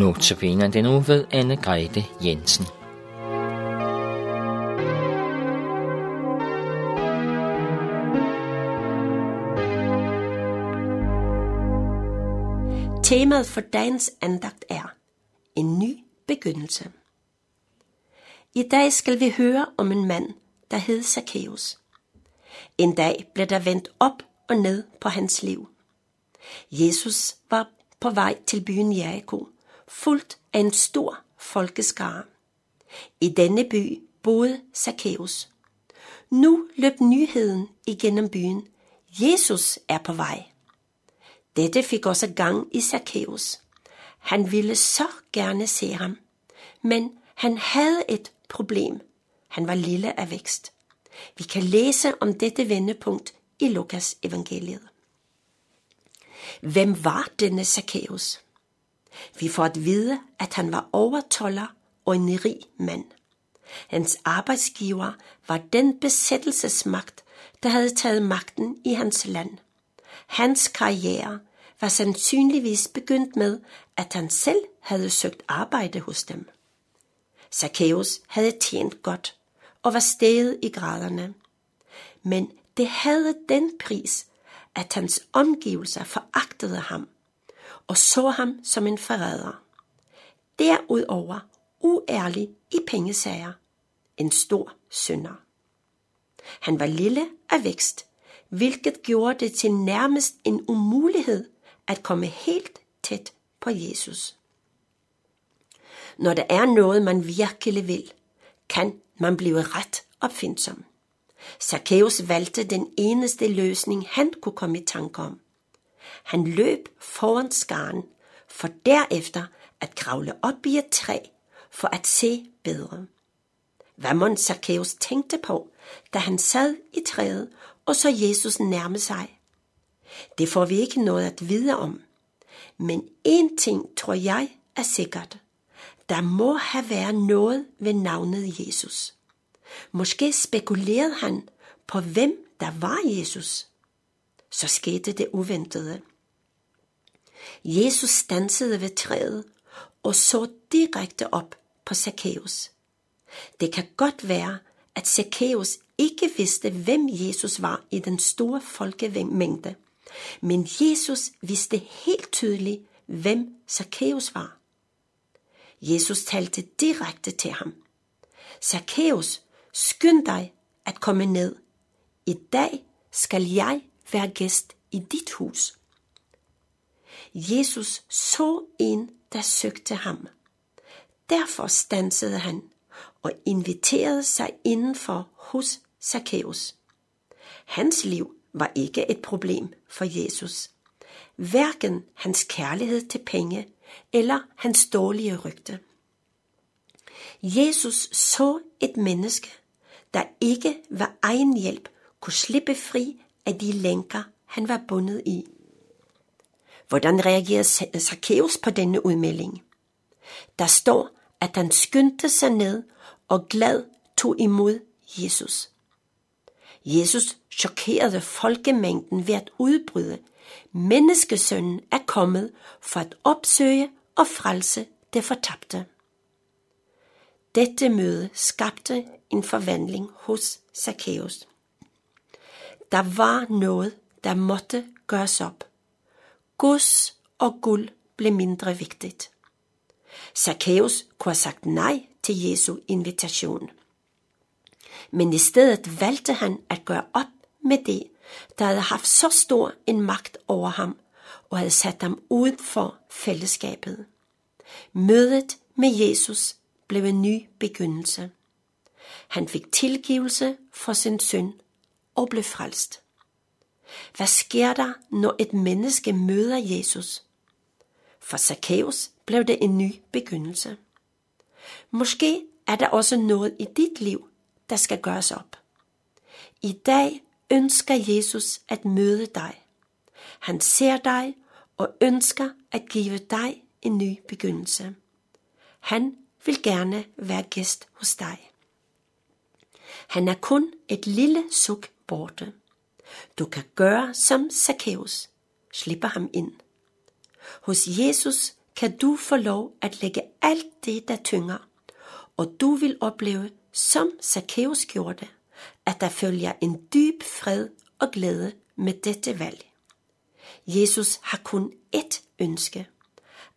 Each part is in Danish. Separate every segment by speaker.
Speaker 1: Notabene den uge ved Anne Grete Jensen.
Speaker 2: Temaet for dagens andagt er en ny begyndelse. I dag skal vi høre om en mand, der hed Zacchaeus. En dag blev der vendt op og ned på hans liv. Jesus var på vej til byen Jericho, fuldt af en stor folkeskare. I denne by boede Zacchaeus. Nu løb nyheden igennem byen. Jesus er på vej. Dette fik også gang i Zacchaeus. Han ville så gerne se ham, men han havde et problem. Han var lille af vækst. Vi kan læse om dette vendepunkt i Lukas evangeliet. Hvem var denne Zacchaeus? Vi får at vide, at han var overtoller og en rig mand. Hans arbejdsgiver var den besættelsesmagt, der havde taget magten i hans land. Hans karriere var sandsynligvis begyndt med, at han selv havde søgt arbejde hos dem. Zacchaeus havde tjent godt og var steget i graderne. Men det havde den pris, at hans omgivelser foragtede ham og så ham som en forræder. Derudover uærlig i pengesager, en stor synder. Han var lille af vækst, hvilket gjorde det til nærmest en umulighed at komme helt tæt på Jesus. Når der er noget, man virkelig vil, kan man blive ret opfindsom. Zacchaeus valgte den eneste løsning, han kunne komme i tanke om. Han løb foran skaren, for derefter at kravle op i et træ, for at se bedre. Hvad mon Zacchaeus tænkte på, da han sad i træet og så Jesus nærme sig? Det får vi ikke noget at vide om. Men en ting tror jeg er sikkert. Der må have været noget ved navnet Jesus. Måske spekulerede han på, hvem der var Jesus. Så skete det uventede. Jesus stansede ved træet og så direkte op på Zacchaeus. Det kan godt være, at Zacchaeus ikke vidste, hvem Jesus var i den store folkemængde, men Jesus vidste helt tydeligt, hvem Zacchaeus var. Jesus talte direkte til ham. Zacchaeus, skynd dig at komme ned. I dag skal jeg være gæst i dit hus. Jesus så en, der søgte ham. Derfor stansede han og inviterede sig indenfor hos Zacchaeus. Hans liv var ikke et problem for Jesus. Hverken hans kærlighed til penge eller hans dårlige rygte. Jesus så et menneske, der ikke ved egen hjælp kunne slippe fri af de lænker, han var bundet i. Hvordan reagerede Zacchaeus på denne udmelding? Der står, at han skyndte sig ned og glad tog imod Jesus. Jesus chokerede folkemængden ved at udbryde, menneskesønnen er kommet for at opsøge og frelse det fortabte. Dette møde skabte en forvandling hos Zacchaeus. Der var noget, der måtte gøres op. Gods og guld blev mindre vigtigt. Zacchaeus kunne have sagt nej til Jesu invitation. Men i stedet valgte han at gøre op med det, der havde haft så stor en magt over ham og havde sat ham uden for fællesskabet. Mødet med Jesus blev en ny begyndelse. Han fik tilgivelse for sin synd og blev frelst. Hvad sker der, når et menneske møder Jesus? For Zacchaeus blev det en ny begyndelse. Måske er der også noget i dit liv, der skal gøres op. I dag ønsker Jesus at møde dig. Han ser dig og ønsker at give dig en ny begyndelse. Han vil gerne være gæst hos dig. Han er kun et lille suk borte. Du kan gøre som Zacchaeus. Slipper ham ind. Hos Jesus kan du få lov at lægge alt det, der tynger, og du vil opleve, som Zacchaeus gjorde, at der følger en dyb fred og glæde med dette valg. Jesus har kun ét ønske,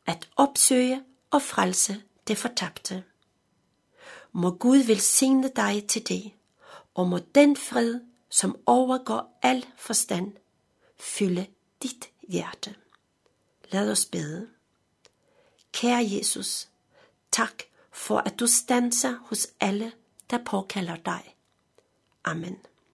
Speaker 2: at opsøge og frelse det fortabte. Må Gud velsigne dig til det, og må den fred, som overgår al forstand, fylde dit hjerte. Lad os bede. Kære Jesus, tak for at du stanser hos alle, der påkalder dig. Amen.